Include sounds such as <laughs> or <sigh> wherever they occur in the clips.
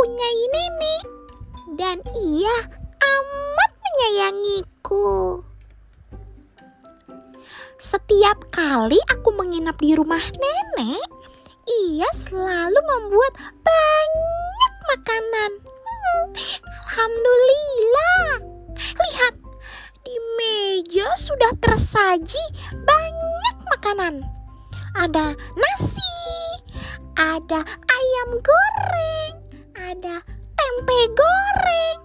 mempunyai nenek dan ia amat menyayangiku. Setiap kali aku menginap di rumah nenek, ia selalu membuat banyak makanan. Hmm, Alhamdulillah. Lihat, di meja sudah tersaji banyak makanan. Ada nasi, ada ayam goreng, ada tempe goreng,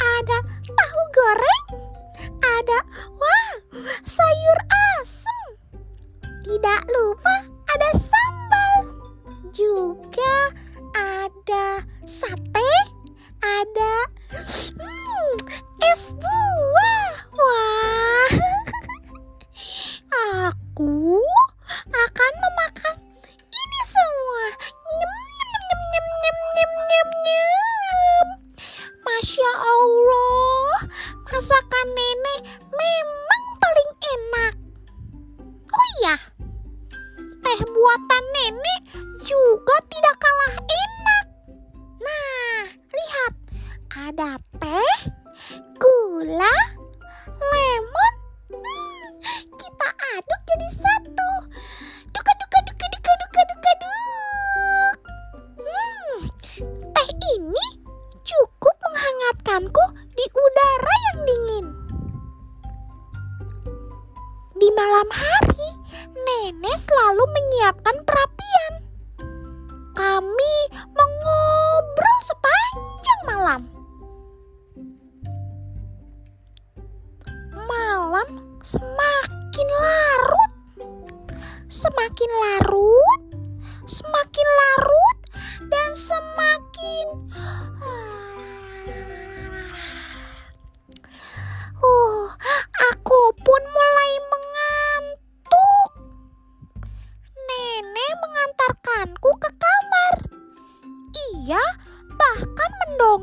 ada tahu goreng, ada Iya, teh buatan nenek juga tidak kalah enak. Nah, lihat, ada teh, gula, lemon. Hmm, kita aduk jadi satu. Duka duka duka duka duka duka duk. Hmm, teh ini cukup menghangatkanku di udara yang dingin. Di malam hari, nenek selalu menyiapkan perapian. Kami mengobrol sepanjang malam. Malam semakin larut. Semakin larut, semakin larut, dan semakin Uh, aku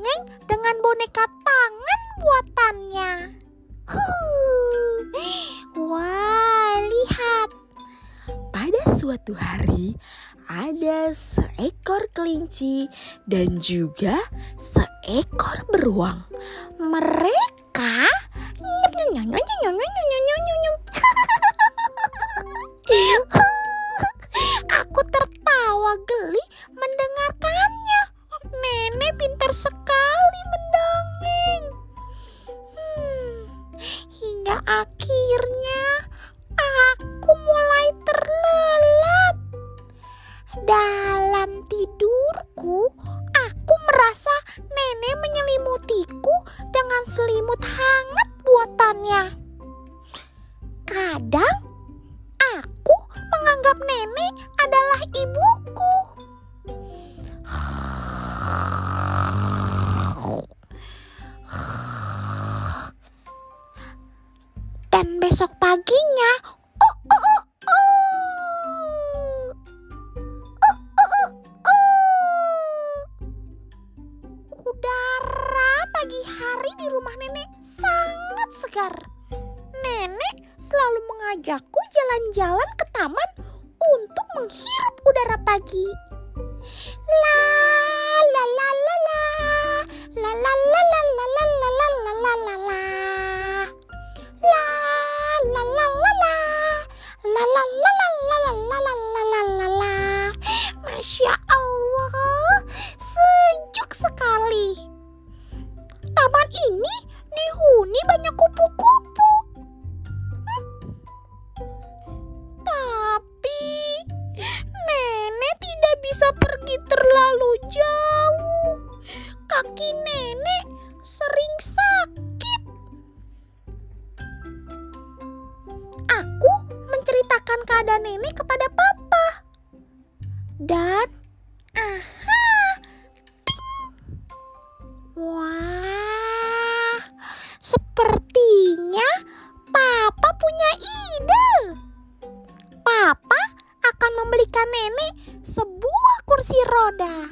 mendongeng dengan boneka tangan buatannya. Wah, lihat. Pada suatu hari, ada seekor kelinci dan juga seekor beruang. Mereka akhirnya aku mulai terlelap. Dalam tidurku, aku merasa nenek menyelimutiku dengan selimut hangat buatannya. Besok paginya, oh, oh, oh. Oh, oh, oh, oh. Udara pagi hari di rumah nenek sangat segar. Nenek selalu mengajakku jalan-jalan ke taman untuk menghirup udara pagi. La Masya Allah Sejuk sekali Taman ini dihuni banyak kupu-kupu Hmm. Tapi Nenek tidak bisa pergi terlalu jauh Kaki nenek sering sakit Aku menceritakan keadaan nenek kepada papa. Dan aha. Wah. Sepertinya papa punya ide. Papa akan membelikan nenek sebuah kursi roda.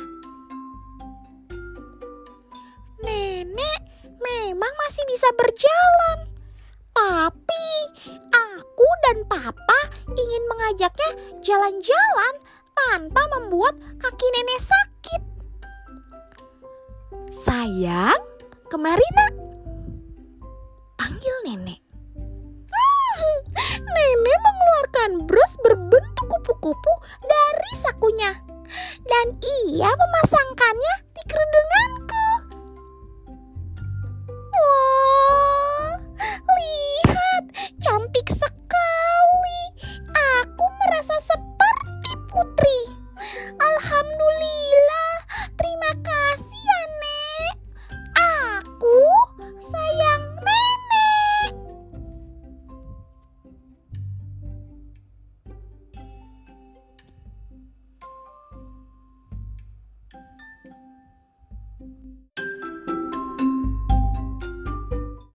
Nenek memang masih bisa berjalan. Tapi aku dan papa ingin mengajaknya jalan-jalan tanpa membuat kaki nenek sakit. Sayang, kemari nak. Panggil nenek. <laughs> Nenek mengeluarkan bros berbentuk kupu-kupu dari sakunya. Dan ia memasangkannya